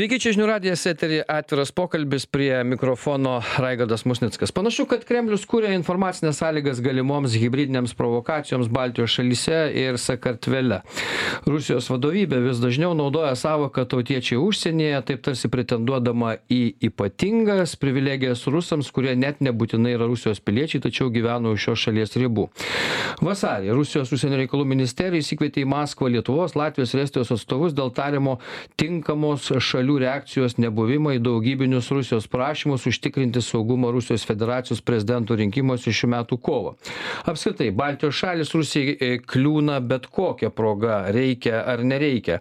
Sveiki, čia žinių radijas eterį atviras pokalbis prie mikrofono Raigardas Musnickas. Panašu, kad Kremlius kūrė informacinės sąlygas galimoms hybridinėms provokacijoms Baltijos šalyse ir Sakartvele. Rusijos vadovybė vis dažniau naudoja savoką tautiečiai užsienyje, taip tarsi pretenduodama į ypatingas privilegijas rusams, kurie net nebūtinai yra Rusijos piliečiai, tačiau gyvena už šios šalies ribų. Vasarį Rusijos užsienio reikalų ministerija įsikvietė į Maskvą Lietuvos, Latvijos ir Estijos atstovus dėl tariamo tinkamos šalių reakcijos nebuvimą į daugybinius Rusijos prašymus užtikrinti saugumą Rusijos federacijos prezidento rinkimuose šių metų kovo. Apskritai, Baltijos šalis Rusijai e, kliūna bet kokią progą, reikia ar nereikia.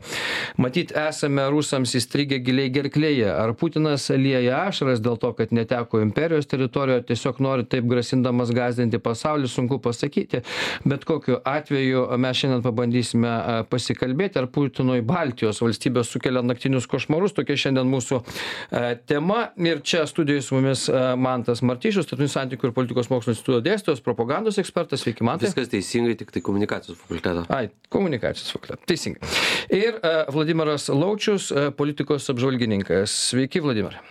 Matyt, esame rusams įstrigę giliai gerklėje. Ar Putinas lieja ašaras dėl to, kad neteko imperijos teritorijoje, tiesiog nori taip grasindamas gazdinti pasaulį, sunku pasakyti. Bet kokiu atveju mes šiandien pabandysime pasikalbėti, ar Putinui Baltijos valstybės sukelia naktinius košmarus košmarus tokia šiandien mūsų e, tema. Ir čia studijoje su mumis e, mantas martišius tarptautinių santykių ir politikos mokslų instituto dėstytojas propagandos ekspertas. Sveiki mantai. Viskas teisingai tiktai komunikacijos fakulteto. Ai komunikacijos fakulteto. Teisingai. Ir e, vladimiras laučius politikos apžvalgininkas. Sveiki vladimirai.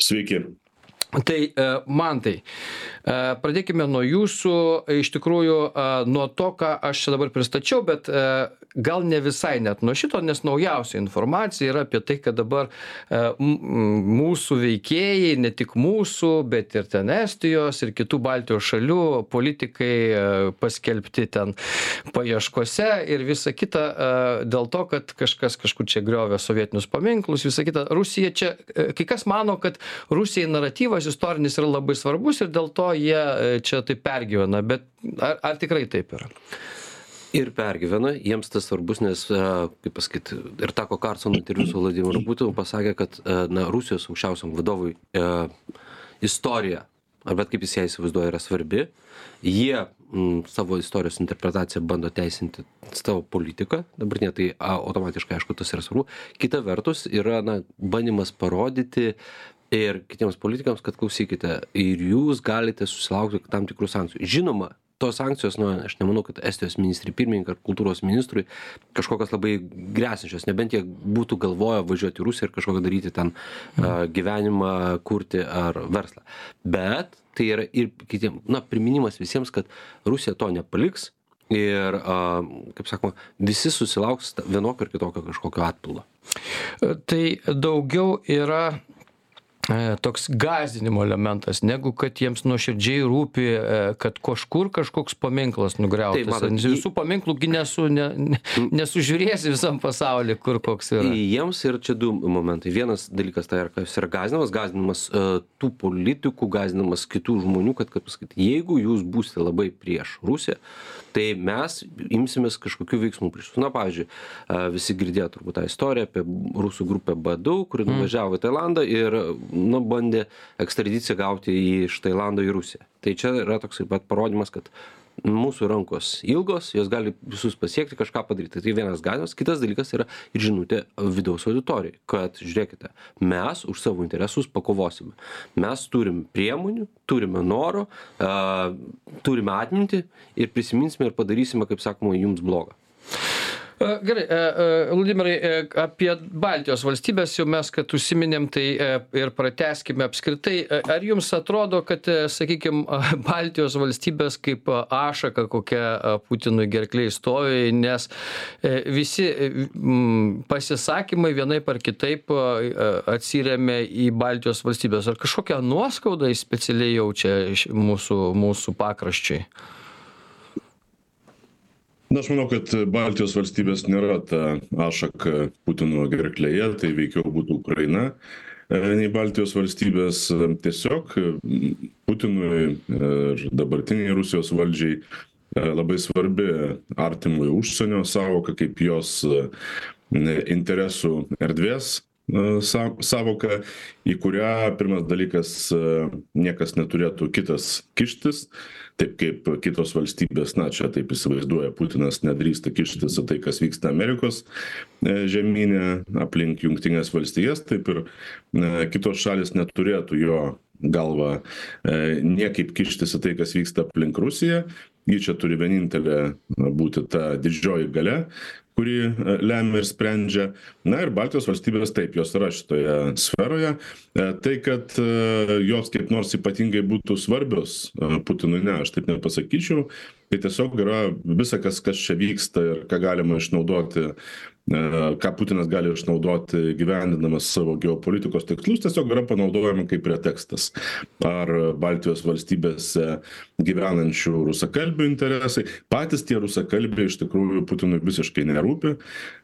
Sveiki Tai man tai, pradėkime nuo jūsų, iš tikrųjų nuo to, ką aš dabar pristačiau, bet gal ne visai net nuo šito nes naujausia informacija yra apie tai kad dabar e, mūsų veikėjai ne tik mūsų bet ir ten estijos ir kitų baltijos šalių politikai e, paskelbti ten paieškose ir visa kita e, dėl to kad kažkas kažkur čia griovė sovietinius paminklus visa kita. Rusija čia kai kas mano kad rusijai naratyvas istorinis yra labai svarbus ir dėl to jie čia taip pergyvena bet ar ar tikrai taip yra? Ir pergyvena jiems tas svarbus nes kaip pasakyt ir tako karlsono interviu su vladimiru putinu pasakė kad na rusijos aukščiausiam vadovui istorija ar bet kaip jis ją įsivaizduoja yra svarbi. Jie m, savo istorijos interpretaciją bando teisinti savo politiką dabartinę tai a, automatiškai aišku tas yra svarbu. Kita vertus yra na bandymas parodyti ir kitiems politikams kad klausykite ir jūs galite susilaukti tam tikrų sankcijų. Žinoma tos sankcijos nu aš nemanau kad estijos ministrei pirmininkei ar kultūros ministrui kažkokios labai gresiančios nebent jie būtų galvoję važiuot į rusiją ir kažkokį daryti ten a, gyvenimą kurti ar verslą. Bet tai yra ir kitiem na priminimas visiems kad rusija to nepaliks ir a, kaip sakoma visi susilauks vienokio ar kitokio kažkokio atpildo tai daugiau yra toks gąsdinimo elementas, negu kad jiems nuoširdžiai rūpi, e, kad kažkur kažkoks paminklas nugriautas. Matot, visų paminklų nesu, ne, ne, nesužiūrėsi visam pasaulyje, kur koks yra. Jiems ir čia du momentai. Vienas dalykas tai yra, kas yra gąsdinimas, gąsdinimas uh, tų politikų, gąsdinimas kitų žmonių, kad, kad pasakyti, jeigu jūs būsite labai prieš Rusiją, tai mes imsimės kažkokių veiksmų prieš. Na, pavyzdžiui, visi girdėjo turbūt tą istoriją apie rusų grupę B2, kuri mm. nuvažiavo į Tailandą ir nu bandė ekstradiciją gauti iš tailando į rusiją tai čia yra toksai pat parodymas kad mūsų rankos ilgos jos gali visus pasiekti kažką padaryti. Tai vienas galios kitas dalykas yra ir žinutė vidaus auditorijai kad žiūrėkite mes už savo interesus pakovosime. Mes turim priemonių turime noro a turime atmintį ir prisiminsime ir padarysime kaip sakoma jums bloga Gerai, e, e, Vladimirai, e, apie Baltijos valstybės jau mes, kad užsiminėm, tai ir prateskime apskritai. Ar jums atrodo, kad, sakykime, Baltijos valstybės kaip ašaka kokia Putinui gerkliai stovi, nes visi pasisakymai vienai par kitaip atsiriamė į Baltijos valstybės. Ar kažkokią nuoskaudą specialiai jaučia mūsų, mūsų pakraščiai? Na aš manau kad baltijos valstybės nėra ta ašaka putino gerklėje tai veikiau būtų ukraina e, nei baltijos valstybės. Tiesiog putinui ir dabartinei rusijos valdžiai e, labai svarbi artimojo užsienio sąvoka kaip jos interesų erdvės sąvoka į kurią pirmas dalykas niekas neturėtų kitas kištis taip kaip kitos valstybės na čia taip įsivaizduoja putinas nedrįsta kištis į tai kas vyksta amerikos e, žemyne aplink jungtines valstijas taip ir na kitos šalys neturėtų jo galva e, niekaip kištis į tai kas vyksta aplink rusiją. Ji čia turi vienintelė būti ta didžioji galia kuri e, lemia ir sprendžia. Na ir Baltijos valstybės taip, jos yra šitoje sferoje. E, tai, kad e, jos kaip nors ypatingai būtų svarbios Putinui, ne, aš taip nepasakyčiau. Tai tiesiog yra visa, kas, kas čia vyksta ir ką galima išnaudoti ką Putinas gali išnaudoti gyvendinamas savo geopolitikos tikslus, tiesiog yra panaudojama kaip pretekstas. Ar Baltijos valstybėse gyvenančių rusakalbių interesai, patys tie rusakalbiai iš tikrųjų Putinui visiškai nerūpi,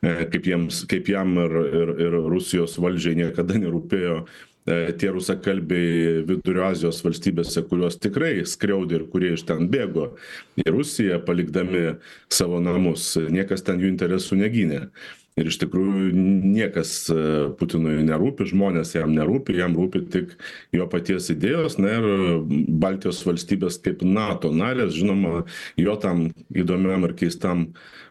e, kaip, jiems, kaip jam ir, ir, ir Rusijos valdžiai niekada nerūpėjo E, tie rusakalbiai vidurio azijos valstybėse kuriuos tikrai skriaudė ir kurie iš ten bėgo į rusiją palikdami savo namus niekas ten jų interesų negynė. Ir iš tikrųjų niekas e, putinui nerūpi žmonės jam nerūpi jam rūpi tik jo paties idėjos na ir baltijos valstybės kaip nato narės žinoma jo tam įdomiam ir keistam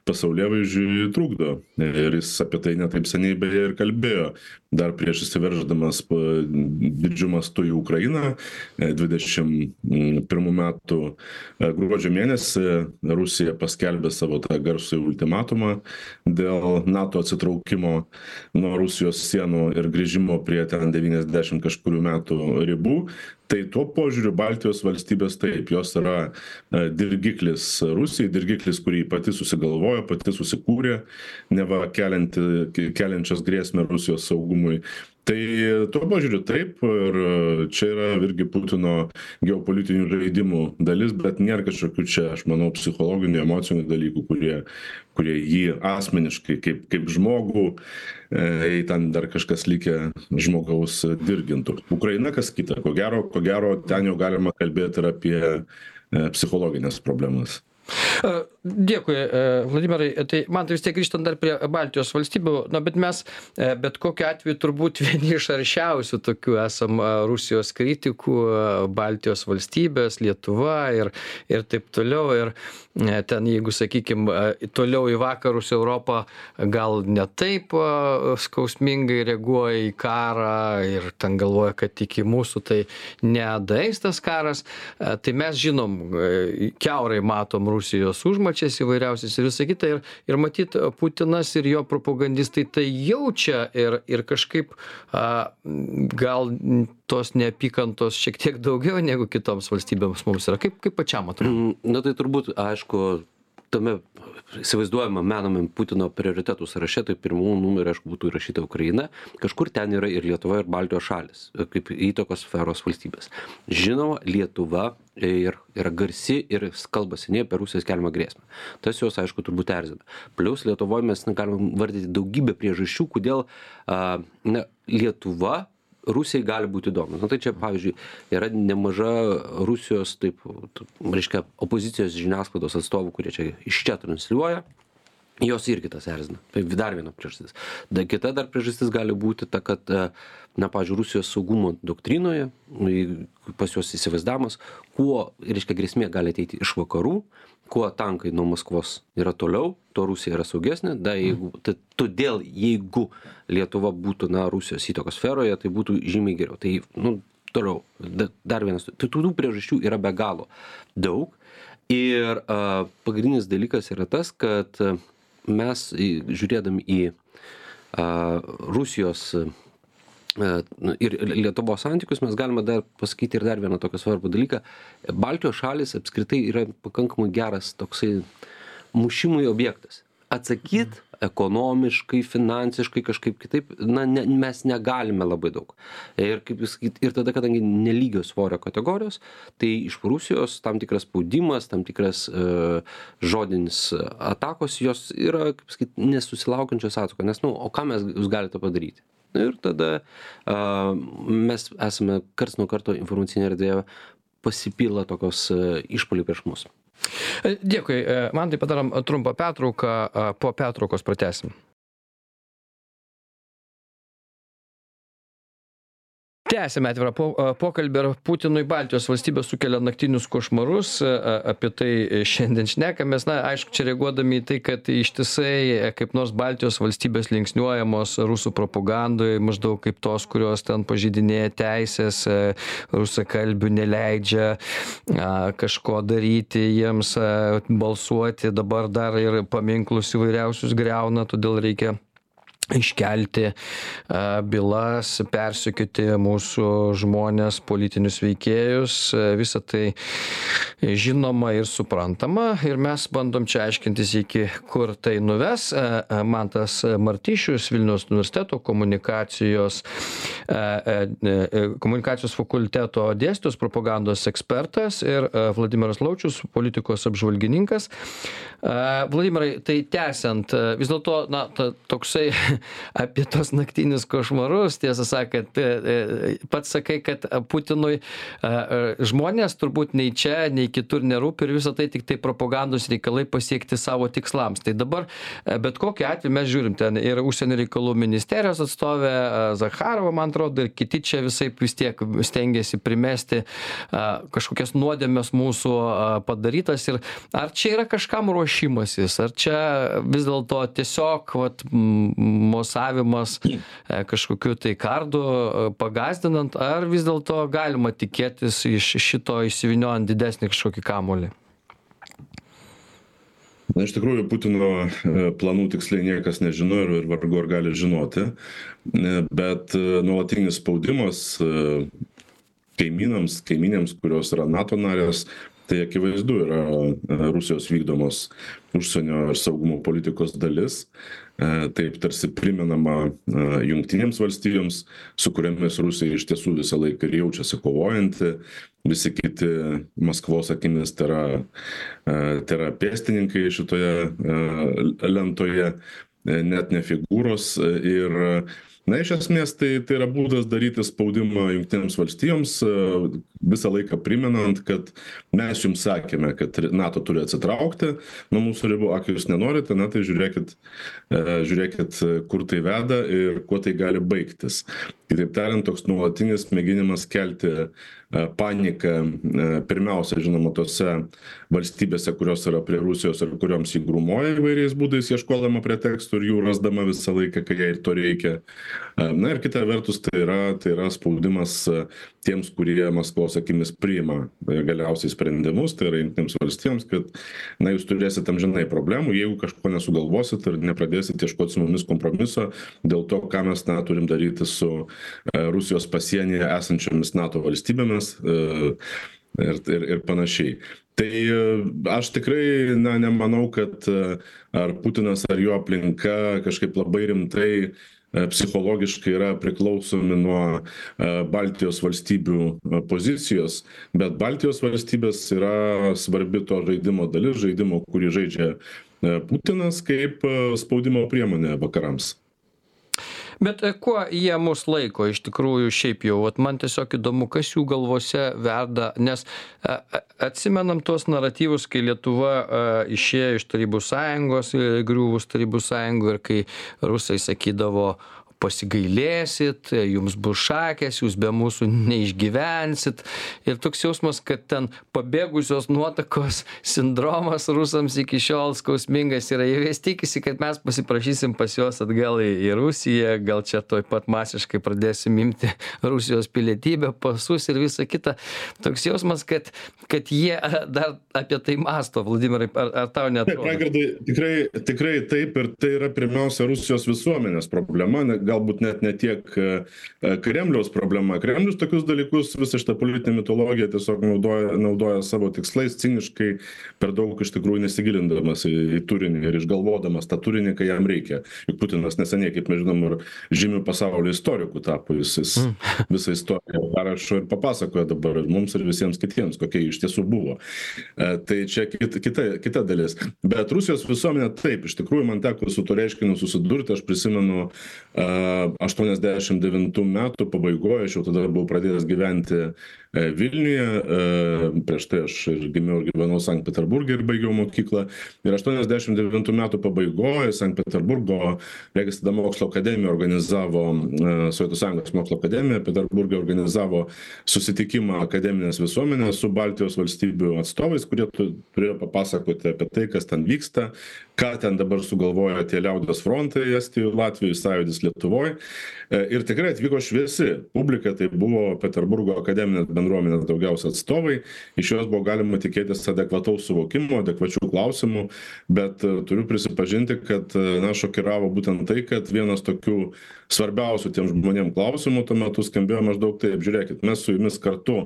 pasaulėvaizdžiui trukdo. Ir jis apie tai ne taip seniai beje ir kalbėjo dar prieš įsiverždamas didžiu mastu į Ukrainą 21 metų e, gruodžio mėnesį Rusija paskelbė savo tą garsųjį ultimatumą dėl NATO atsitraukimo nuo Rusijos sienų ir grįžimo prie ten 90 kažkurių metų ribų tai tuo požiūriu baltijos valstybės taip jos yra e, dirgiklis rusijai dirgiklis kurį pati susigalvojo pati susikūrė neva kelianti keliančios grėsmę rusijos saugumui. Tai tuo požiūriu taip ir čia yra irgi putino geopolitinių žaidimų dalis bet nėra kažkokių čia aš manau psichologinių emocinių dalykų kurie kurie jį asmeniškai kaip kaip žmogų e, jei ten dar kažkas likę žmogaus dirgintų. Ukraina kas kita ko gero ko gero ten jau galima kalbėt ir apie e, psichologines problemas. E, dėkui, e, Vladimirai. Tai man tai vis tiek grįžtant dar prie Baltijos valstybių, na, bet mes e, bet kokiu atveju turbūt vieni iš aršiausių tokių esam Rusijos kritikų, Baltijos valstybės, Lietuva ir, ir taip toliau. Ir ten, jeigu, sakykime, toliau į vakarus Europą gal ne taip skausmingai reaguoja į karą ir ten galvoja, kad iki mūsų tai nedaeis tas karas, tai mes žinom, keurai matom rusijos užmačias įvairiausias ir visa kita. Ir ir matyt putinas ir jo propagandistai tai jaučia ir ir kažkaip a gal tos neapykantos šiek tiek daugiau negu kitoms valstybėms mums yra. Kaip kaip pačiam atrodo? Mm, na tai turbūt aišku tame įsivaizduojamam menamam putino prioritetų sąraše tai pirmu numeriu aišku būtų įrašyta ukraina. Kažkur ten yra ir lietuva ir baltijos šalys kaip įtakos sferos valstybės. Žinoma lietuva ir yra garsi ir kalba seniai apie rusijos keliamą grėsmę. Tas juos aišku turbūt erzina. Plius lietuvoj mes galim vardyti daugybę priežasčių kodėl a na lietuva rusijai gali būt įdomu. Nu tai čia pavyzdžiui yra nemaža rusijos taip reiškia opozicijos žiniasklaidos atstovų kurie čia iš čia transliuoja jos irgi tas erzina. Tai dar viena priežastis. Da kita dar priežastis gali būti ta kad e, na pavyzdžiui rusijos saugumo doktrinoje pas juos įsivaizdavimas kuo reiškia grėsmė gali ateiti iš vakarų kuo tankai nuo maskvos yra toliau tuo rusija yra saugesnė. Da jeigu tad todėl jeigu lietuva būtų na rusijos įtakos sferoje tai būtų žymiai geriau. Tai nu toliau. Da dar vienas. Tai tų priežasčių yra be galo daug. Ir a pagrindinis dalykas yra tas kad mes žiūrėdami į Rusijos nu, ir Lietuvos santykius mes galime dar pasakyti ir dar vieną tokį svarbų dalyką. Baltijos šalis apskritai yra pakankamai geras toksai mušimui objektas. Atsakyt ekonomiškai finansiškai kažkaip kitaip na ne mes negalime labai daug. Ir kaip pasakyt ir tada kadangi nelygios svorio kategorijos tai iš rusijos tam tikras spaudimas tam tikras e, žodinis atakos jos yra kaip sakyt nesusilaukiančios atsako. Nes nu o ką mes jūs galite padaryti? Ir tada a mes esame karts nuo karto informacinėje erdvėje pasipila tokios e, išpuoliai prieš mus dėkui. E, man tai padarom trumpą pertrauką, po pertraukos pratesim. Tęsiame atvirą po pokalbį ar putinui baltijos valstybės sukelia naktinius košmarus apie tai šiandien šnekamės. Na aišku čia reaguodami į tai kad ištisai kaip nors baltijos valstybės linksniuojamos rusų propagandoj maždaug kaip tos kurios ten pažeidinėja teises rusakalbių neleidžia kažko daryti jiems balsuoti dabar dar ir paminklus įvairiausius griauna todėl reikia iškelti bylas persekioti mūsų žmones politinius veikėjus. Visa tai žinoma ir suprantama. Ir mes bandom čia aiškintis iki kur tai nuves. Mantas martišius vilniaus universiteto komunikacijos komunikacijos fakulteto dėstytojas propagandos ekspertas ir vladimiras laučius politikos apžvalgininkas. Vladimirai tai tęsiant vis dėlto na ta toksai apie tuos naktinius košmarus tiesą sakant pats sakai kad putinui žmonės turbūt nei čia nei kitur nerūpi ir visa tai tiktai propagandos reikalai pasiekti savo tikslams. Tai dabar bet kokiu atveju mes žiūrim ten ir užsienio reikalų ministerijos atstovė zacharova man atrodo ir kiti čia visaip vis tiek stengiasi primesti kažkokias nuodėmes mūsų padarytas ir ar čia yra kažkam ruošimasis ar čia vis dėlto tiesiog vat mosavimas kažkokiu tai kardu pagąsdinant ar vis dėlto galima tikėtis iš šito išsivyniojant didesnį kažkokį kamuolį? Na iš tikrųjų putino planų tiksliai niekas nežino ir vargu ar gali žinoti bet nuolatinis spaudimas kaimynams kaimynėms kurios yra nato narės tai akivaizdu yra rusijos vykdomos užsienio ir saugumo politikos dalis taip tarsi primenama jungtinėms valstijoms su kuriomis rusija iš tiesų visą laiką ir jaučiasi kovojanti. Visi kiti maskvos akimis tėra tėra pėstininkai šitoje lentoje net ne figūros ir na iš esmės tai tai yra būdas daryti spaudimą jungtinėms valstijoms visą laiką primenant kad mes jums sakėme kad nato turi atsitraukti nuo mūsų ribų ak jūs nenorite na tai žiūrėkit žiūrėkit kur tai veda ir kuo tai gali baigtis. Kitaip tariant toks nuolatinis mėginimas kelti paniką pirmiausia žinoma tose valstybėse kurios yra prie rusijos ir kurioms ji grūmoja įvairiais būdais ieškodama pretekstų ir jų rasdama visą laiką kai jai to reikia. Na ir kita vertus tai yra tai yra spaudimas tiems kurie maskvos akimis priima galiausiai sprendimus tai yra jungtinėms valstijoms kad na jūs turėsit amžinai problemų jeigu kažko nesugalvosit ir nepradėsit ieškot su mumis kompromiso dėl to ką mes na turim daryti su rusijos pasienyje esančiomis nato valstybėmis ir ir ir panašiai. Tai aš tikrai na nemanau kad ar putinas ar jo aplinka kažkaip labai rimtai psichologiškai yra priklausomi nuo baltijos valstybių pozicijos bet baltijos valstybės yra svarbi to žaidimo dalis žaidimo kurį žaidžia putinas kaip spaudimo priemonė vakarams bet kuo jie mus laiko iš tikrųjų šiaip jau? Vat man tiesiog įdomu kas jų galvose verda nes a a atsimenam tuos naratyvus kai lietuva a išėjo iš tarybų sąjungos griuvus tarybų sąjungai ir kai rusai sakydavo pasigailėsit jums bus šakės jūs be mūsų neišgyvensit. Ir toks jausmas kad ten pabėgusios nuotakos sindromas rusams iki šiol skausmingas yra. Jie vis tikisi kad mes pasiprašysim pas juos atgal į į rusiją gal čia tuoj pat masiškai pradėsim imti rusijos pilietybę pasus ir visa kita. Toks jausmas kad kad jie dar apie tai mąsto. Vladimirai ar ar tau raigardai tikrai tikrai taip ir tai yra pirmiausia rusijos visuomenės problema galbūt net ne tiek kremliaus problema. Kremlius tokius dalykus visą šitą politinę mitologiją tiesiog naudoja naudoja savo tikslais ciniškai per daug iš tikrųjų nesigilindamas į į turinį ir išgalvodamas tą turinį kai jam reikia. Juk putinas neseniai kaip mes žinom ir žymiu pasaulio istoriku tapo. Jis jis visą istoriją parašo ir papasakoja dabar ir mums ir visiems kitiems kokia ji iš tiesų buvo. Tai čia kit kita kita dalis. Bet rusijos visuomenė taip iš tikrųjų man teko su tuo reiškiniu susidurti aš prisimenu aštuoniasdešim devintų metų pabaigoj aš jau tada buvau pradėjęs gyventi vilniuje e, prieš tai aš ir gimiau ir gyvenau sankt peterburge ir baigiau mokyklą. Ir aštuoniasdešim devintų metų pabaigoj sankt peterburgo regis tada mokslo akademija organizavo e, sovietų sąjungos mokslo akademija peterburge organizavo susitikimą akademinės visuomenės su baltijos valstybių atstovais kurie tu turėjo papasakoti apie tai kas ten vyksta ką ten dabar sugalvojo tie liaudies frontai estijoj latvijoj sąjūdis lietuvoj. E, ir tikrai atvyko šviesi publika tai buvo peterburgo akademinės bendruomenės daugiausia atstovai. Iš jos buvo galima tikėtis adekvataus suvokimo adekvačių klausimų bet e, turiu prisipažinti kad e, na šokiravo būtent tai kad vienas tokių svarbiausių tiem žmonėm klausimų tuo metu skambėjo maždaug taip žiūrėkit mes su jumis kartu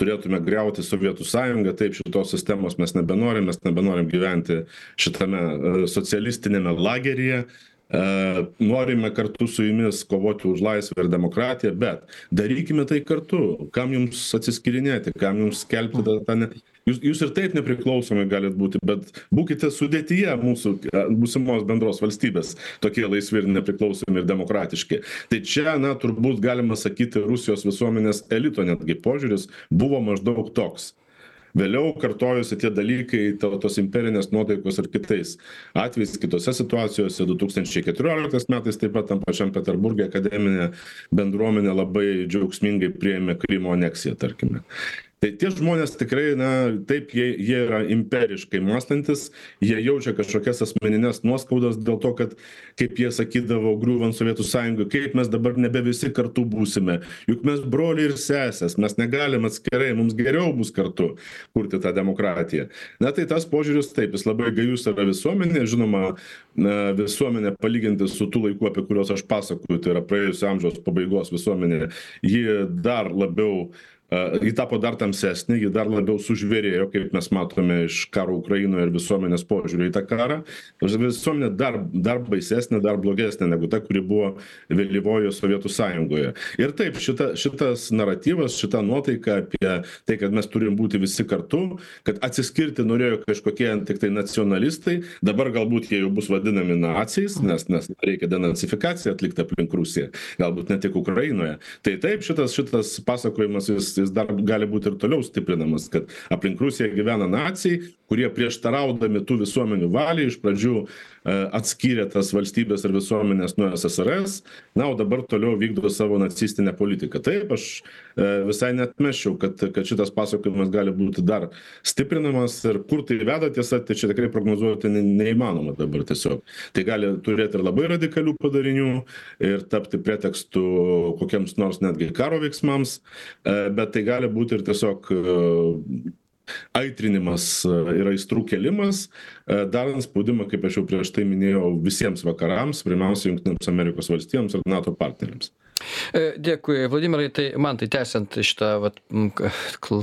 turėtume griauti sovietų sąjungą taip šitos sistemos mes nebenorim mes nebenorim gyventi šitame e, socialistiniame lageryje norime kartu su jumis kovoti už laisvę ir demokratiją bet darykime tai kartu. Kam jums atsiskyrinėti kam jums skelbti tą tą ne jūs jūs ir taip nepriklausomi galit būti bet būkite sudėtyje mūsų būsimos bendros valstybės tokie laisvi ir nepriklausomi ir demokratiški. Tai čia na turbūt galima sakyti rusijos visuomenės elito netgi požiūris buvo maždaug toks vėliau kartojosi tie dalykai to tos imperinės nuotaikos ir kitais atvejais kitose situacijose. Du tūkstančiai keturioliktais metais taip pat tam pačiam peterburge akademinė bendruomenė labai džiaugsmingai priėmė krymo aneksiją tarkime tai tie žmonės tikrai na taip jie jie yra imperiškai mąstantys jie jaučia kažkokias asmenines nuoskaudas dėl to kad kaip jie sakydavo griūvant sovietų sąjungai kaip mes dabar nebe visi kartu būsime. Juk mes broliai ir sesės mes negalim atskirai mums geriau bus kartu kurti tą demokratiją. Na tai tas požiūris taip jis labai gajus yra visuomenėje žinoma na visuomenė palyginti su tų laikų apie kuriuos aš pasakoju tai yra praėjusio amžiaus pabaigos visuomenė ji dar labiau ji tapo dar tamsesnė ji dar labiau sužvėrėjo kaip mes matome iš karo ukrainoje ir visuomenės požiūrio į tą karą. Visuomenė dar dar baisesnė dar blogesnė negu ta kuri buvo vėlyvojoje sovietų sąjungoje. Ir taip šita šitas naratyvas šita nuotaika apie tai kad mes turim būti visi kartu kad atsiskirti norėjo kažkokie tiktai nacionalistai dabar galbūt jie jau bus vadinami naciais nes nes reikia denacifikaciją atlikt aplink rusiją galbūt ne tik ukrainoje. Tai taip šitas šitas pasakojimas jis jis dar gali būt ir toliau stiprinamas kad aplink rusiją gyvena naciai kurie prieštaraudami tų visuomenių valiai iš pradžių atskyrė tas valstybes ir visuomenes nuo ssrs na o dabar toliau vykdo savo nacistinę politiką. Taip aš e, visai neatmesčiau kad kad šitas pasakojimas gali būti dar stiprinamas ir kur tai veda tiesa tai čia tikrai prognozuoti ne neįmanoma dabar tiesiog. Tai gali turėt ir labai radikalių padarinių ir tapti pretekstu kokiems nors netgi karo veiksmams e, bet tai gali būti ir tiesiog e, aitrinimas e, ir aistrų kėlimas, e, darant spaudimą, kaip aš jau prieš tai minėjau, visiems vakarams, pirmiausia, Junktinėms Amerikos valstijoms ir NATO partneriams. Dėkui, Vladimirai, tai man tai tęsiant šitą vat,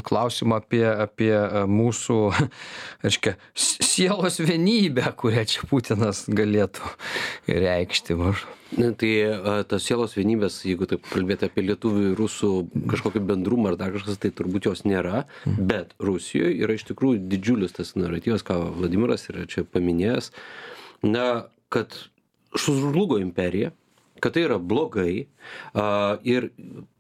klausimą apie, apie mūsų, aiškia, sielos vienybę, kurią čia Putinas galėtų reikšti. Mažu. Na, tai tas sielos vienybės, jeigu taip kalbėti apie lietuvių ir rusų kažkokį bendrumą ar dar kažkas, tai turbūt jos nėra, mhm. bet Rusijoje yra iš tikrųjų didžiulis tas naratyvas, ką Vladimiras yra čia paminėjęs, na, kad žlugo imperija, kad tai yra blogai a, ir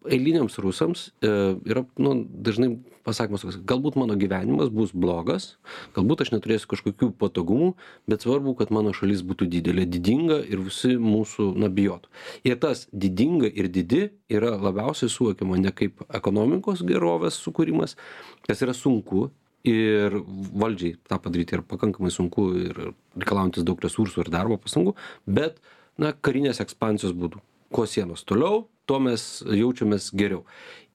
eiliniams rusams e, yra nu, dažnai pasakymas toks, galbūt mano gyvenimas bus blogas, galbūt aš neturėsiu kažkokių patogumų, bet svarbu, kad mano šalis būtų didelė, didinga ir visi mūsų nabijotų. Ir tas didinga ir didi yra labiausiai suvokiama ne kaip ekonomikos gerovės sukūrimas, kas yra sunku ir valdžiai tą padaryti yra pakankamai sunku ir reikalaujantis daug resursų ir darbo pastangų, bet na karinės ekspansijos būdu kuo sienos toliau tuo mes jaučiamės geriau.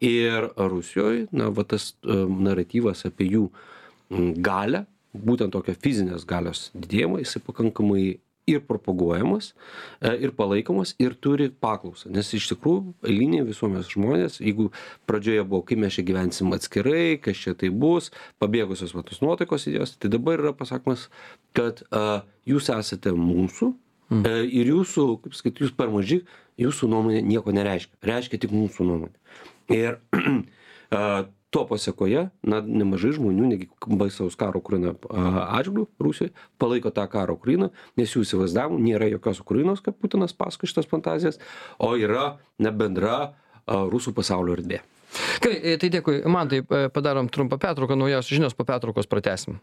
Ir rusijoj na va tas e, naratyvas apie jų galią būtent tokią fizinės galios didėjimą jisai pakankamai ir propaguojamas e, ir palaikomas ir turi paklausą. Nes iš tikrųjų eiliniai visuomenės žmonės jeigu pradžioje buvo kaip mes čia gyvensim atskirai kas čia taip bus pabėgusios va tos nuotaikos idėjos tai dabar yra pasakymas kad a jūs esate mūsų Mm. Ir jūsų, kaip sakyt, jūs per maži, jūsų nuomonė nieko nereiškia. Reiškia tik mūsų nuomonė. Ir to pasekoje na nemažai žmonių netgi baisaus karo ukrainoje atžvilgiu rusijoj palaiko tą karą ukrainoj nes jų įsivaizdavimu nėra jokios ukrainos kaip putinas pasakoja šitas fantazijas o yra na bendra rusų pasaulio erdvė gerai e, tai dėkui mantai e, padarom trumpą pertrauką naujausios žinios po pertraukos pratęsim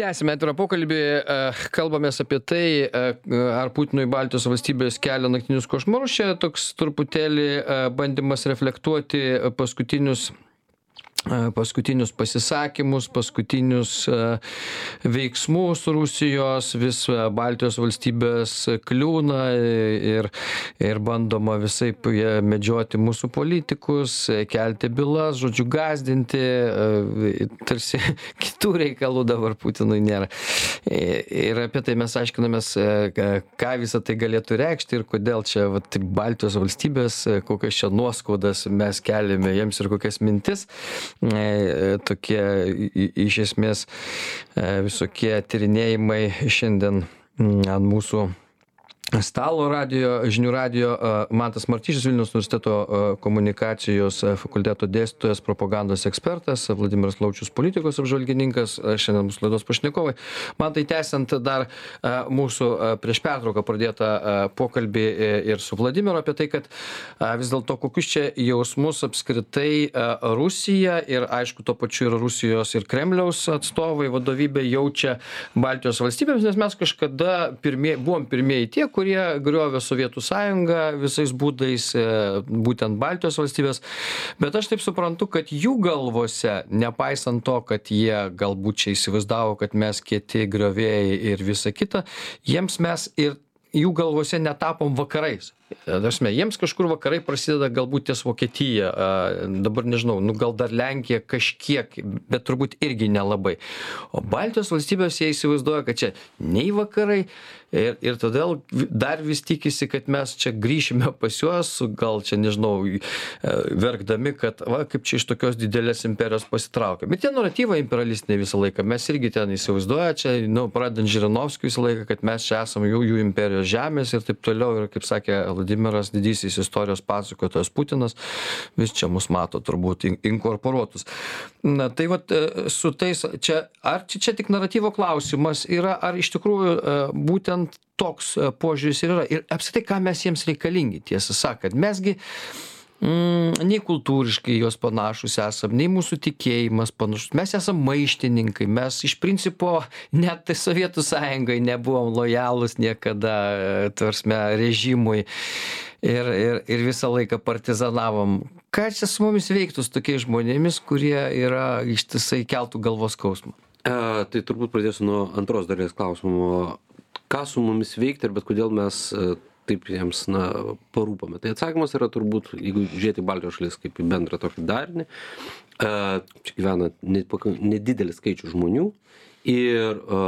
tęsiame atvirą pokalbį e, kalbamės apie tai e, ar putinui baltijos valstybės kelia naktinius košmarus. Čia toks truputėlį e, bandymas reflektuoti paskutinius paskutinius pasisakymus, paskutinius veiksmus Rusijos, vis Baltijos valstybės kliūna ir, ir bandoma visai medžioti mūsų politikus, kelti bylas, žodžiu, gazdinti, tarsi kitų reikalų dabar Putinui nėra. Ir apie tai mes aiškinamės, ką visą tai galėtų reikšti ir kodėl čia vat, Baltijos valstybės, kokias čia nuoskaudas mes keliame jiems ir kokias mintis. E, tokie iš esmės e, visokie tyrinėjimai šiandien ant mūsų stalo radijo žinių radijo mantas martišius vilniaus universiteto komunikacijos fakulteto dėstytojas propagandos ekspertas vladimiras laučius politikos apžvalgininkas šiandien mūsų laidos pašnekovai. Mantai tęsiant dar mūsų prieš pertrauką pradėtą pokalbį e, ir su vladimiru apie tai kad vis dėlto kokius čia jausmus apskritai rusija ir aišku tuo pačiu ir rusijos ir kremliaus atstovai vadovybė jaučia baltijos valstybėms nes mes kažkada pirmieji buvom pirmieji tie kurie griovė sovietų sąjungą visais būdais e, būtent baltijos valstybės. Bet aš taip suprantu kad jų galvose nepaisant to kad jie galbūt čia įsivaizdavo kad mes kieti griovėjai ir visa kita jiems mes ir jų galvose netapom vakarais. Ta prasme jiems kažkur vakarai prasideda galbūt ties vokietija dabar nežinau nu gal dar lenkija kažkiek bet turbūt irgi nelabai. O baltijos valstybės jie įsivaizduoja kad čia nei vakarai ir ir todėl dar vis tikisi kad mes čia grįšime pas juos gal čia nežinau e, verkdami kad va kaip čia iš tokios didelės imperijos pasitraukėm ir tie naratyvai imperialistiniai visą laiką mes irgi ten įsivaizduoja čia nu pradedant žirinovskiu visą laiką kad mes čia esam jų jų imperijos žemės ir taip toliau. Ir kaip sakė vladimiras didysis istorijos pasakotojas putinas vis čia mus mato turbūt in inkorporuotus. Na tai vat e, su tais čia ar čia čia tik naratyvo klausimas yra ar iš tikrųjų e, būtent toks e, požiūris ir yra. Ir apskritai kam mes jiems reikalingi tiesą sakant. Mes gi mm, nei kultūriškai jos panašūs esam nei mūsų tikėjimas panašus. Mes esam maištininkai. Mes iš principo net tai sovietų sąjungai nebuvom lojalūs niekada ta prasme režimui. Ir ir ir visą laiką partizanavom. Ką čia su mumis veiktų su tokiais žmonėmis kurie yra ištisai keltų galvos skausmą? A tai turbūt pradėsiu nuo antros dalies klausimo ką su mumis veikti ir bet kodėl mes taip jiems na parūpome tai atsakymas yra turbūt jeigu žiūrėt į baltijos šalis kaip į bendrą tokį darinį a čia gyvena nedidelis skaičius žmonių ir a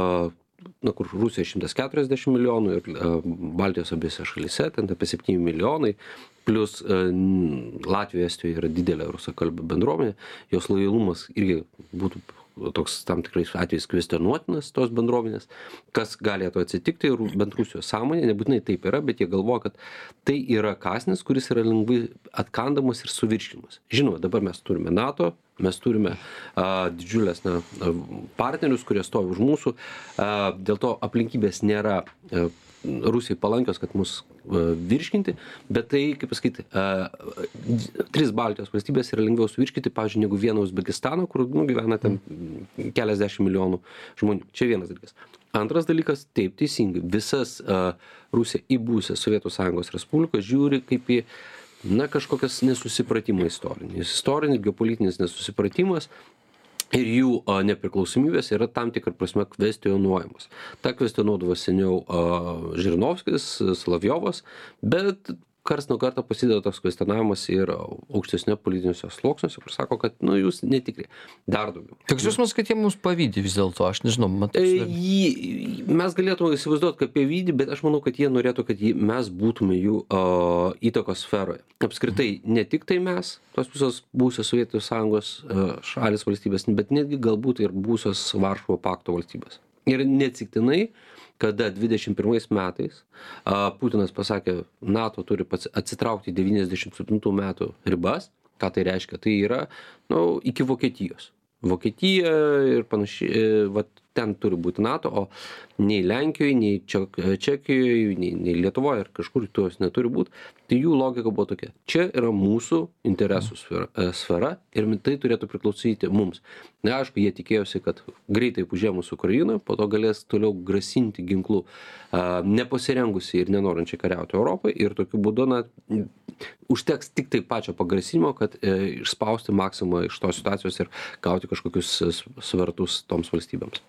na kur rusija šimtas keturiasdešim milijonų ir baltijos abiejose šalyse ten apie septyni milijonai plius latvijoj estijoj yra didelė rusakalbių bendruomenė jos lojalumas irgi būtų toks tam tikrais atvejais kvestionuotinas tos bendruomenės kas galėtų atsitikti ir bent rusijos sąmonėj nebūtinai taip yra bet jie galvoja kad tai yra kąsnis kuris yra lengvai atkandamas ir suvirškinamas. Žinoma dabar mes turime nato mes turime a didžiules na partnerius kurie stovi už mūsų a dėl to aplinkybės nėra a rusijai palankios kad mus virškinti bet tai kaip pasakyt a tris baltijos valstybes yra lengviau suvirškinti pavyzdžiui negu vieną uzbekistaną kur nu gyvena ten keliasdešim milijonų žmonių. Čia vienas dalykas. Antras dalykas taip teisingai visas rusija į buvusias sovietų sąjungos respublikas žiūri kaip į na kažkokias nesusipratimą istorinį. Istorinis geopolitinis nesusipratimas ir jų nepriklausomybės yra tam tikra prasme kvestionuojamos. Tą kvestionuodavo seniau žirinovskis solovjovas bet karts nuo karto prasideda toks kvestionavimas ir aukštesniuose politiniuose sluoksniuose kur sako kad nu jūs netikri. Dar daugiau. Toks jausmas kad jie mums pavydi vis dėlto? Aš nežinau man tai jį mes galėtume įsivaizduot kad pavydi bet aš manau kad jie norėtų kad mes būtume jų a įtakos sferoje. Apskritai ne tiktai mes tos visos buvusios sovietų sąjungos šalys valstybės bet netgi galbūt ir buvusios varšuvo pakto valstybės. Ir neatsitiktinai kada 21 metais a, Putinas pasakė, NATO turi pats atsitraukti 97 metų ribas. Ką tai reiškia? Tai yra nu, iki Vokietijos. Vokietija ir panašiai, vat, ten turi būti NATO, o nei Lenkijoje, nei Čekijoje, nei, nei Lietuvoje ar kažkur tos neturi būti. Tai jų logika buvo tokia. Čia yra mūsų interesų sfera, e, sfera ir tai turėtų priklausyti mums. Na, aišku, jie tikėjosi, kad greitai užėmus Ukrainą, po to galės toliau grasinti ginklų nepasirengusi ir nenorinčiai kariauti Europai ir tokiu būdu, na, užteks tik tai pačio pagrasinimo, kad e, išspausti maksimumą iš tos situacijos ir gauti kažkokius svertus toms valstybėms.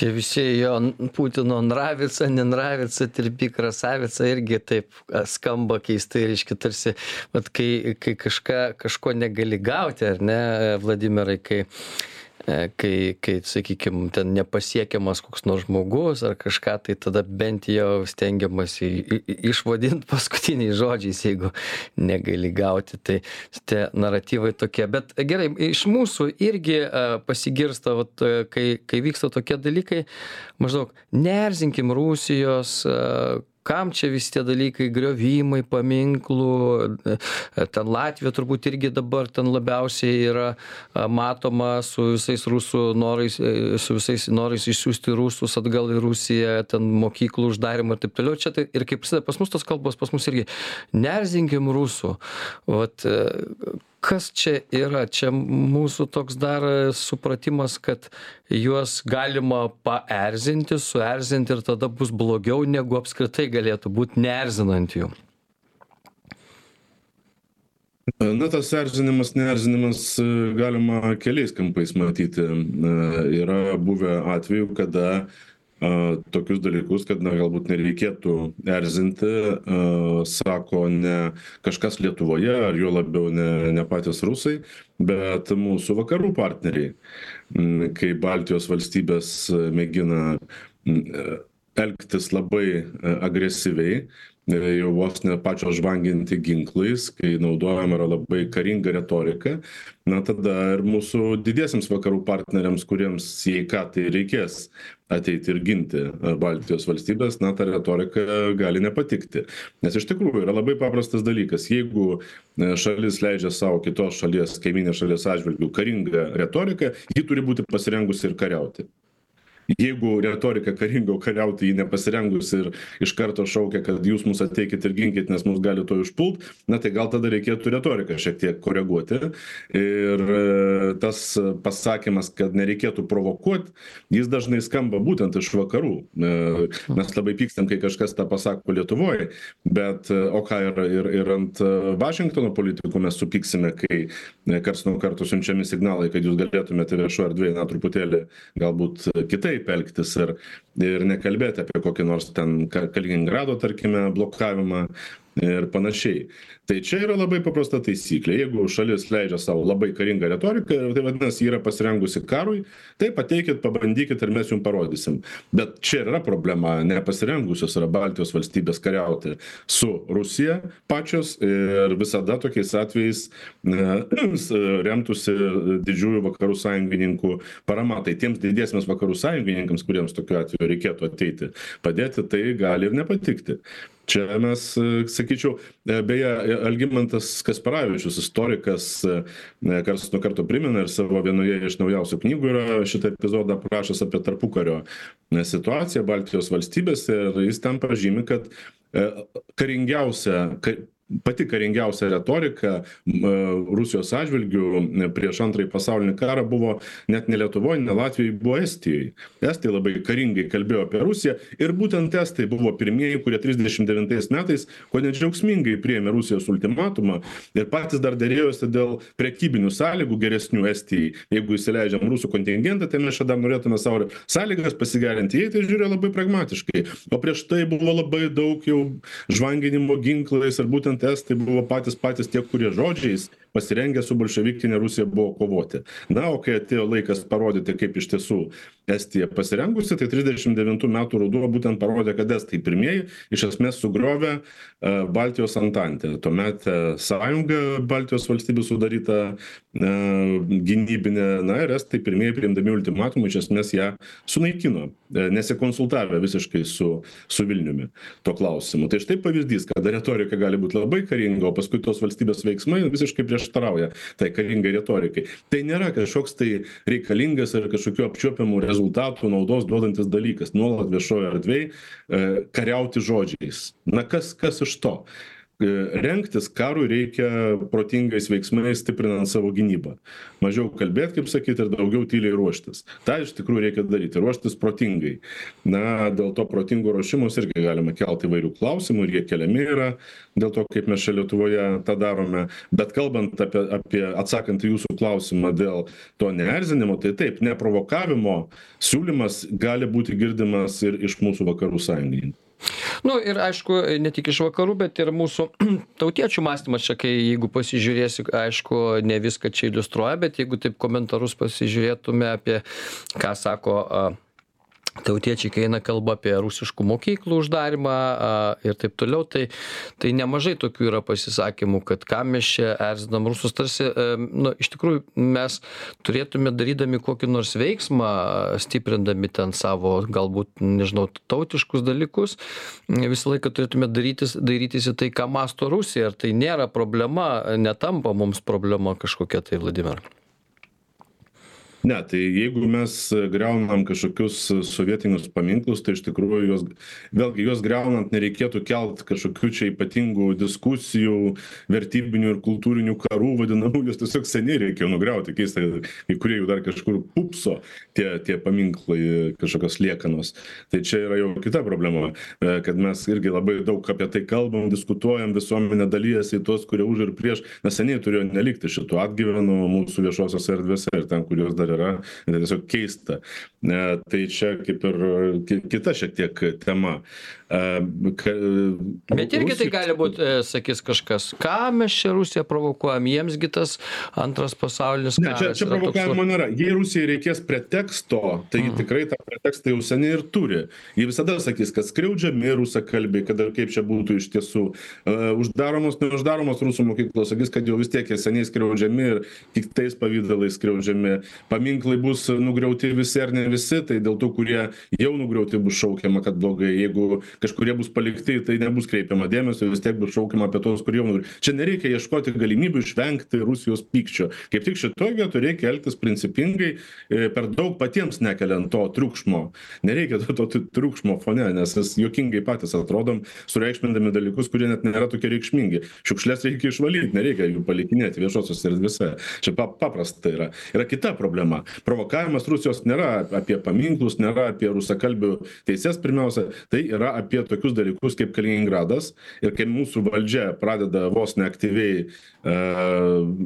Tie visi jo Putino nravica, nenravica, tirpi krasavica irgi taip skamba keistai, reiškia, tarsi, vat, kai, kai kažką, kažko negali gauti, ar ne, Vladimirai, kai kai kai sakykim ten nepasiekiamas koks nors žmogus ar kažką tai tada bent jau stengiamasi išvadint paskutiniais žodžiais jeigu negali gauti. Tai tie naratyvai tokie. Bet gerai iš mūsų irgi e, pasigirsta vat e, kai kai vyksta tokie dalykai maždaug neerzinkim rusijos kam čia visi tie dalykai griovimai paminklų e, ten latvija turbūt irgi dabar ten labiausiai yra matoma su visais rusų norais e, su visais norais išsiųsti rusus atgal į rusiją ten mokyklų uždarymą ir taip toliau. Čia tai ir kai prasideda pas mus tos kalbos pas mus irgi neerzinkim rusų. Vat e, kas čia yra čia mūsų toks dar supratimas kad juos galima paerzinti suerzinti ir tada bus blogiau negu apskritai galėtų būt neerzinant jų Na, tas erzinimas, neerzinimas galima keliais kampais matyti. Yra buvę atveju, kada tokius dalykus, kad na, galbūt nereikėtų erzinti, sako ne kažkas Lietuvoje, ar jo labiau ne, ne patys rusai, bet mūsų vakarų partneriai, kai Baltijos valstybės mėgina elgtis labai agresyviai, jau vos ne pačios žvanginti ginklais, kai naudojama yra labai karinga retorika, na tada ir mūsų didiesiams vakarų partneriams, kuriems jei ką tai reikės ateiti ir ginti Baltijos valstybės, na ta retorika gali nepatikti. Nes iš tikrųjų yra labai paprastas dalykas. Jeigu e, šalis leidžia savo kitos šalies, kaiminės šalies atžvilgių karingą retoriką, ji turi būti pasirengusi ir kariauti jeigu retorika karinga o kariauti ji nepasirengusi ir iš karto šaukia kad jūs mus ateikit ir ginkit nes mus gali tuoj užpult na tai gal tada reikėtų retoriką šiek tiek koreguoti. Ir e, tas pasakymas kad nereikėtų provokuot jis dažnai skamba būtent iš vakarų. E, mes labai pykstam kai kažkas tą pasako lietuvoj bet e, o ką ir ir ir ant vašingtono politikų mes supyksime kai karts nuo karto siunčiami signalai kad jūs galėtumėte viešoj erdvėj na truputėlį galbūt kitaip kitaip elgtis ir ir nekalbėti apie kokį nors ten kaliningrado tarkime blokavimą ir panašiai tai čia yra labai paprasta taisyklė. Jeigu šalis leidžia sau labai karingą retoriką tai vadinasi yra pasirengusi karui taip ateikit pabandykit ir mes jum parodysim. Bet čia ir yra problema. Nepasirengusios yra baltijos valstybės kariauti su rusija pačios ir visada tokiais atvejais na remtųsi didžiųjų vakarų sąjungininkų parama. Tai tiems didiesiems vakarų sąjungininkams kuriems tokiu atveju reikėtų ateiti padėti tai gali ir nepatikti. Čia mes sakyčiau beje algimantas kasparavičius istorikas e, karts nuo karto primena ir savo vienoje iš naujausių knygų yra šitą epizodą aprašęs apie tarpukario e, situaciją baltijos valstybėse ir jis ten pažymi kad e, karingiausia pati karingiausia retorika Rusijos atžvilgių prieš antrąjį pasaulinį karą buvo net ne Lietuvoje, ne Latvijoje, buvo Estijoje. Estai labai karingai kalbėjo apie Rusiją ir būtent Estai buvo pirmieji, kurie 39 metais, ko nedžiaugsmingai priėmė Rusijos ultimatumą ir patys dar dėrėjosi dėl prekybinių sąlygų geresnių Estijai. Jeigu įsileidžiam rusų kontingentą, tai mes čia dar norėtume savo sąlygas pasigerinti. Jie tai žiūrėjo labai pragmatiškai. O prieš tai buvo labai daug jau žvanginimo ginklais ir būtent estai buvo patys patys tie kurie žodžiais pasirengę su bolševikine rusija buvo kovoti. Na o kai atėjo laikas parodyti kaip iš tiesų estija pasirengusi tai trisdešim devintų metų ruduo būtent parodė kad estai pirmieji iš esmės sugriovė e, baltijos antantę tuometę sąjungą baltijos valstybių sudarytą e, gynybinę na ir estai pirmieji priimdami ultimatumą iš esmės ją sunaikino e, nesikonsultavę visiškai su su vilniumi tuo klausimu. Tai štai pavyzdys kada retorika gali būt labai karinga o paskui tos valstybės veiksmai visiškai prieštarauja tai karingai retorikai. Tai nėra kažkoks tai reikalingas ar kažkokių apčiuopiamų rezultatų naudos duodantis dalykas. Nuolat viešojoj erdvėj e, kariauti žodžiais. Na kas kas iš to rengtis karui reikia protingais veiksmais stiprinant savo gynybą. Mažiau kalbėt kaip sakyt ir daugiau tyliai ruoštis. Tą iš tikrųjų reikia daryti ruoštis protingai. Na dėl to protingo ruošimosi irgi galima kelt įvairių klausimų ir jie keliami yra dėl to kaip mes čia lietuvoje tą darome. Bet kalbant apie apie atsakant į jūsų klausimą dėl to neerzinimo tai taip neprovokavimo siūlymas gali būti girdimas ir iš mūsų vakarų sąjungininkų nu ir aišku ne tik iš vakarų bet ir mūsų tautiečių mąstymas čia kai jeigu pasižiūrėsi aišku ne viską čia iliustruoja bet jeigu taip komentarus pasižiūrėtume apie ką sako a tautiečiai kai eina kalba apie rusiškų mokyklų uždarymą a ir taip toliau tai tai nemažai tokių yra pasisakymų kad kam mes čia erzinam rusus. Tarsi e, nu iš tikrųjų mes turėtume darydami kokį nors veiksmą stiprindami ten savo galbūt nežinau tautiškus dalykus visą laiką turėtume darytis dairytis į tai ką mąsto rusija. Ar tai nėra problema netampa mums problema kažkokia tai vladimirai ne tai jeigu mes griaunam kažkokius sovietinius paminklus tai iš tikrųjų juos vėlgi juos griaunant nereikėtų kelt kažkokių čia ypatingų diskusijų vertybinių ir kultūrinių karų vadinamų juos tiesiog seniai reikėjo nugriauti keista kai kurie jų dar kažkur pūpso tie tie paminklai kažkokios liekanos. Tai čia yra jau kita problema e, kad mes irgi labai daug apie tai kalbam diskutuojam visuomenė dalijasi į tuos kurie už ir prieš. Na seniai turėjo nelikti šitų atgyvenų mūsų viešosiose erdvėse ir ten kur jos dar yra tiesiog keista. Ne tai čia kaip ir kita šiek tiek tema Bet irgi tai gali būti, e, sakys kažkas, ką mes čia Rusiją provokuojam, jiems tas antras pasaulinis karas. Ne, čia, čia provokavimo toks... nėra. Jei Rusijai reikės preteksto, tai mm. tikrai tą pretekstą jau seniai ir turi. Jie visada sakys, kad skriaudžiami rusakalbiai, kad ir kaip čia būtų iš tiesų. Uh, uždaromos, neuždaromos rusų mokyklos, sakys, kad jau vis tiek jie seniai skriaudžiami ir tik tais pavydalais skriaudžiami. Paminklai bus nugriauti visi ar ne visi, tai dėl tų, kurie jau nugriauti bus šaukiama, kad blogai. Jeigu kažkurie bus palikti tai nebus kreipiama dėmesio vis tiek bus šaukiama apie tuos kurie jau čia nereikia ieškoti galimybių išvengti rusijos pykčio. Kaip tik šitoj vietoj reikia elgtis principingai e, per daug patiems nekeliant to triukšmo. Nereikia to to triukšmo fone nes mes juokingai patys atrodom sureikšmindami dalykus kurie net nėra tokie reikšmingi. Šiukšles reikia išvalyt nereikia jų palikinėti viešosiose erdvėse. Čia pa paprasta yra. Yra kita problema. Provokavimas rusijos nėra apie paminklus nėra apie rusakalbių teises pirmiausia tai yra apie tokius dalykus kaip kaliningradas. Ir kai mūsų valdžia pradeda vos ne aktyviai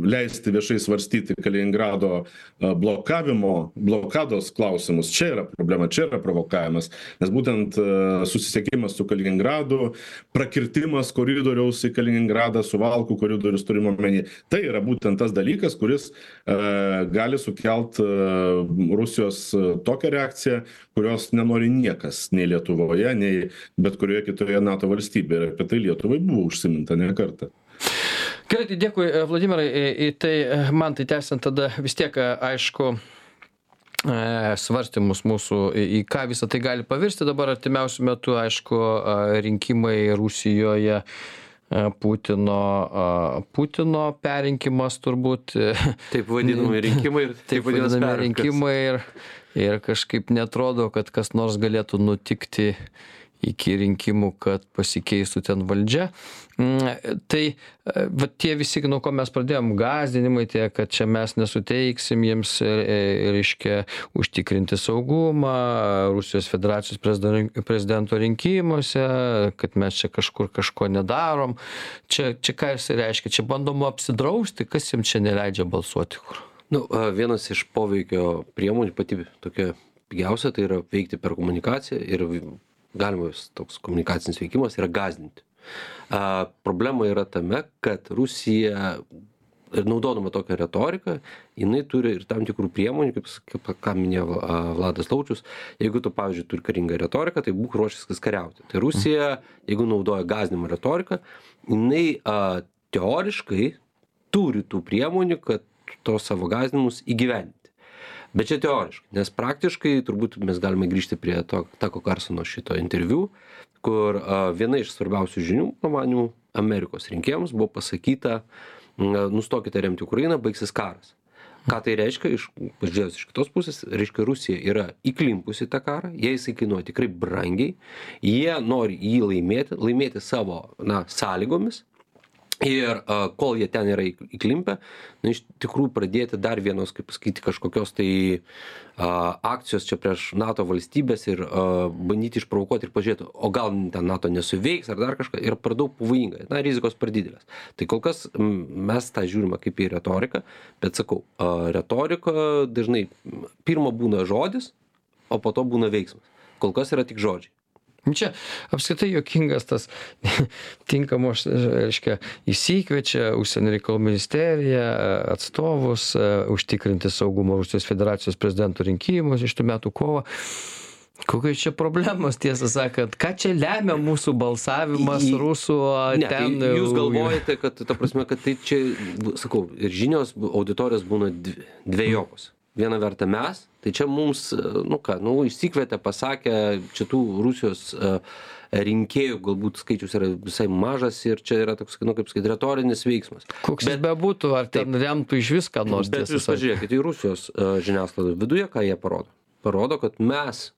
leisti viešai svarstyti kaliningrado e, blokavimo blokados klausimus. Čia yra problema čia yra provokavimas. Nes būtent e, susisiekimas su kaliningradu prakirtimas koridoriaus į kaliningradą suvalkų koridorius turim omeny tai yra būtent tas dalykas kuris gali sukelt rusijos tokią reakciją kurios nenori niekas nei lietuvoje nei bet kurioje kitoje nato valstybėje. Ir apie tai lietuvai buvo užsiminta ne kartą gerai dėkui e, vladimirai į tai e, man tai tęsiant tada vis tiek e, aišku svarstymus mūsų į ką visa tai gali pavirsti dabar artimiausiu metu aišku rinkimai rusijoje Putino, Putino perrinkimas turbūt. Taip vadinami rinkimai ir taip vadinami rinkimai ir, ir kažkaip netrodo, kad kas nors galėtų nutikti iki rinkimų, kad pasikeistų ten valdžia. Mm, tai e, va tie visi, nuo ko mes pradėjom, gazdinimai tie, kad čia mes nesuteiksim jiems, e, e, reiškia, užtikrinti saugumą Rusijos federacijos prezidento rinkimuose, kad mes čia kažkur kažko nedarom. Čia, čia ką jis reiškia? Čia bandoma apsidrausti, kas jiems čia neleidžia balsuoti. Nu, vienas iš poveikio priemonių, pati tokia pigiausia, tai yra veikti per komunikaciją ir galimas toks komunikacinis veikimas yra gąsdinti. A, problema yra tame, kad Rusija ir naudodama tokią retoriką jinai turi ir tam tikrų priemonių kaip kaip ką minėjo vladas laučius. Jeigu tu pavyzdžiui turi karingą retoriką tai būk ruošęs kariauti. Tai rusija jeigu naudoja gąsdinimo retoriką jinai a teoriškai turi tų priemonių kad tuos savo gąsdinimus įgyvendinti bet čia teoriškai nes praktiškai turbūt mes galime grįžti prie to tako karsono šito interviu kur viena iš svarbiausių žinių mano manymu amerikos rinkėjams buvo pasakyta nustokite remti ukrainą baigsis karas. Ką tai reiškia? Iš pažiūrėjus iš kitos pusės reiškia rusija yra įklimpusi į tą karą jai jisai kainuoja tikrai brangiai jie nori jį laimėti laimėti savo na sąlygomis ir a, kol jie ten yra įk- įklimpę, na, iš tikrųjų pradėti dar vienos, kaip pasakyti, kažkokios tai a, akcijos čia prieš NATO valstybės ir a, bandyti išprovokuoti ir pažiūrėti, o gal ten NATO nesuveiks ar dar kažką, yra per daug pavojinga, na, rizikos per didelės. Tai kol kas mes tą žiūrime kaip į retoriką, bet sakau, a, retorika dažnai pirma būna žodis, o po to būna veiksmas. Kol kas yra tik žodžiai. Čia apskritai jokingas tas tinkamos, reiškia, įsikviečia užsienio reikalų ministerija atstovus užtikrinti saugumą Rusijos federacijos prezidentų rinkimus iš tų metų kovo. Kokios čia problemos, tiesą sakant, ką čia lemia mūsų balsavimas Į- rusų Ne, ten? tai jūs galvojate, kad, ta prasme, kad tai čia, sakau, ir žinios auditorijos būna dv- dvejopos. Viena verta mes, tai čia mums, nu ką, nu, išsikvietė, pasakė, čia tų Rusijos e, rinkėjų galbūt skaičius yra visai mažas ir čia yra toks, nu, kaip sakyti, retorinis veiksmas. Koks jis bebūtų, ar ten remtų iš viską nors. Bet jūs pažiūrėkite į Rusijos e, žiniasklaidą viduje, ką jie parodo. Parodo, kad mes,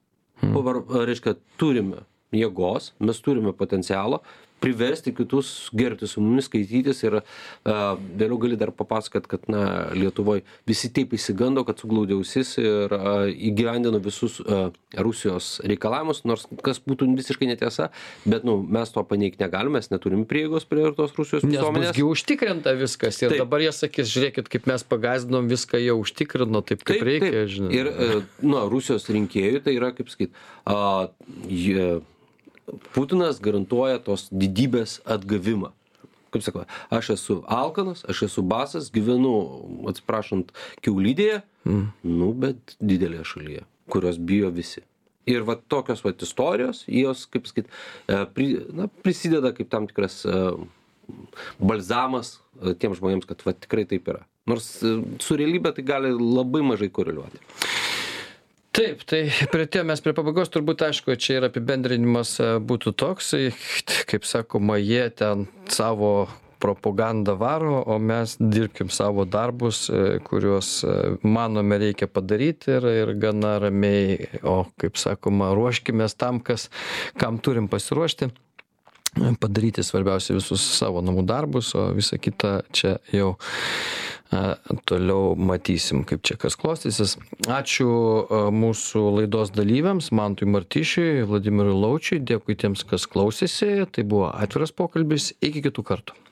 pavar, reiškia, turime jėgos, mes turime potencialo priversti kitus gerbti su mumis, skaitytis ir uh, vėliau gali dar papasakot, kad na, Lietuvoje visi taip įsigando, kad suglaudė ausis ir uh, įgyvendino visus uh, Rusijos reikalavimus, nors kas būtų visiškai netiesa, bet nu, mes to paneigti negalime, mes neturime prieigos prie tos Rusijos visuomenės. busgi užtikrinta viskas ir Taip. dabar jie sakys, žiūrėkit, kaip mes pagazinom, viską jau užtikrino, taip kaip Taip, reikia, taip. žinai. Ir e, nu, Rusijos rinkėjų tai yra, kaip sakyt, a, jie, Putinas garantuoja tos didybės atgavimą. Kaip sakau, aš esu alkanas, aš esu basas, gyvenu, atsiprašant, kiaulydėje, mm. nu, bet didelėje šalyje, kurios bijo visi. Ir va tokios va istorijos, jos, kaip sakyt, e, pri, na, prisideda kaip tam tikras e, balzamas e, tiems žmonėms, kad va tikrai taip yra. Nors su realybė tai gali labai mažai koreliuoti. Taip, tai prieatėjom mes prie pabaigos, turbūt aišku, čia ir apibendrinimas e, būtų toks, e, kaip sakoma, jie ten savo propagandą varo, o mes dirbkim savo darbus, e, kuriuos manome reikia padaryti ir, ir gana ramiai, o kaip sakoma, ruoškimės tam, kas, kam turim pasiruošti padaryti svarbiausia visus savo namų darbus, o visa kita čia jau toliau matysim, kaip čia kas klostysis. Ačiū mūsų laidos dalyviams, Mantui Martyšiui, Vladimirui Laučiui, dėkui tiems, kas klausėsi, tai buvo atviras pokalbis, iki kitų kartų.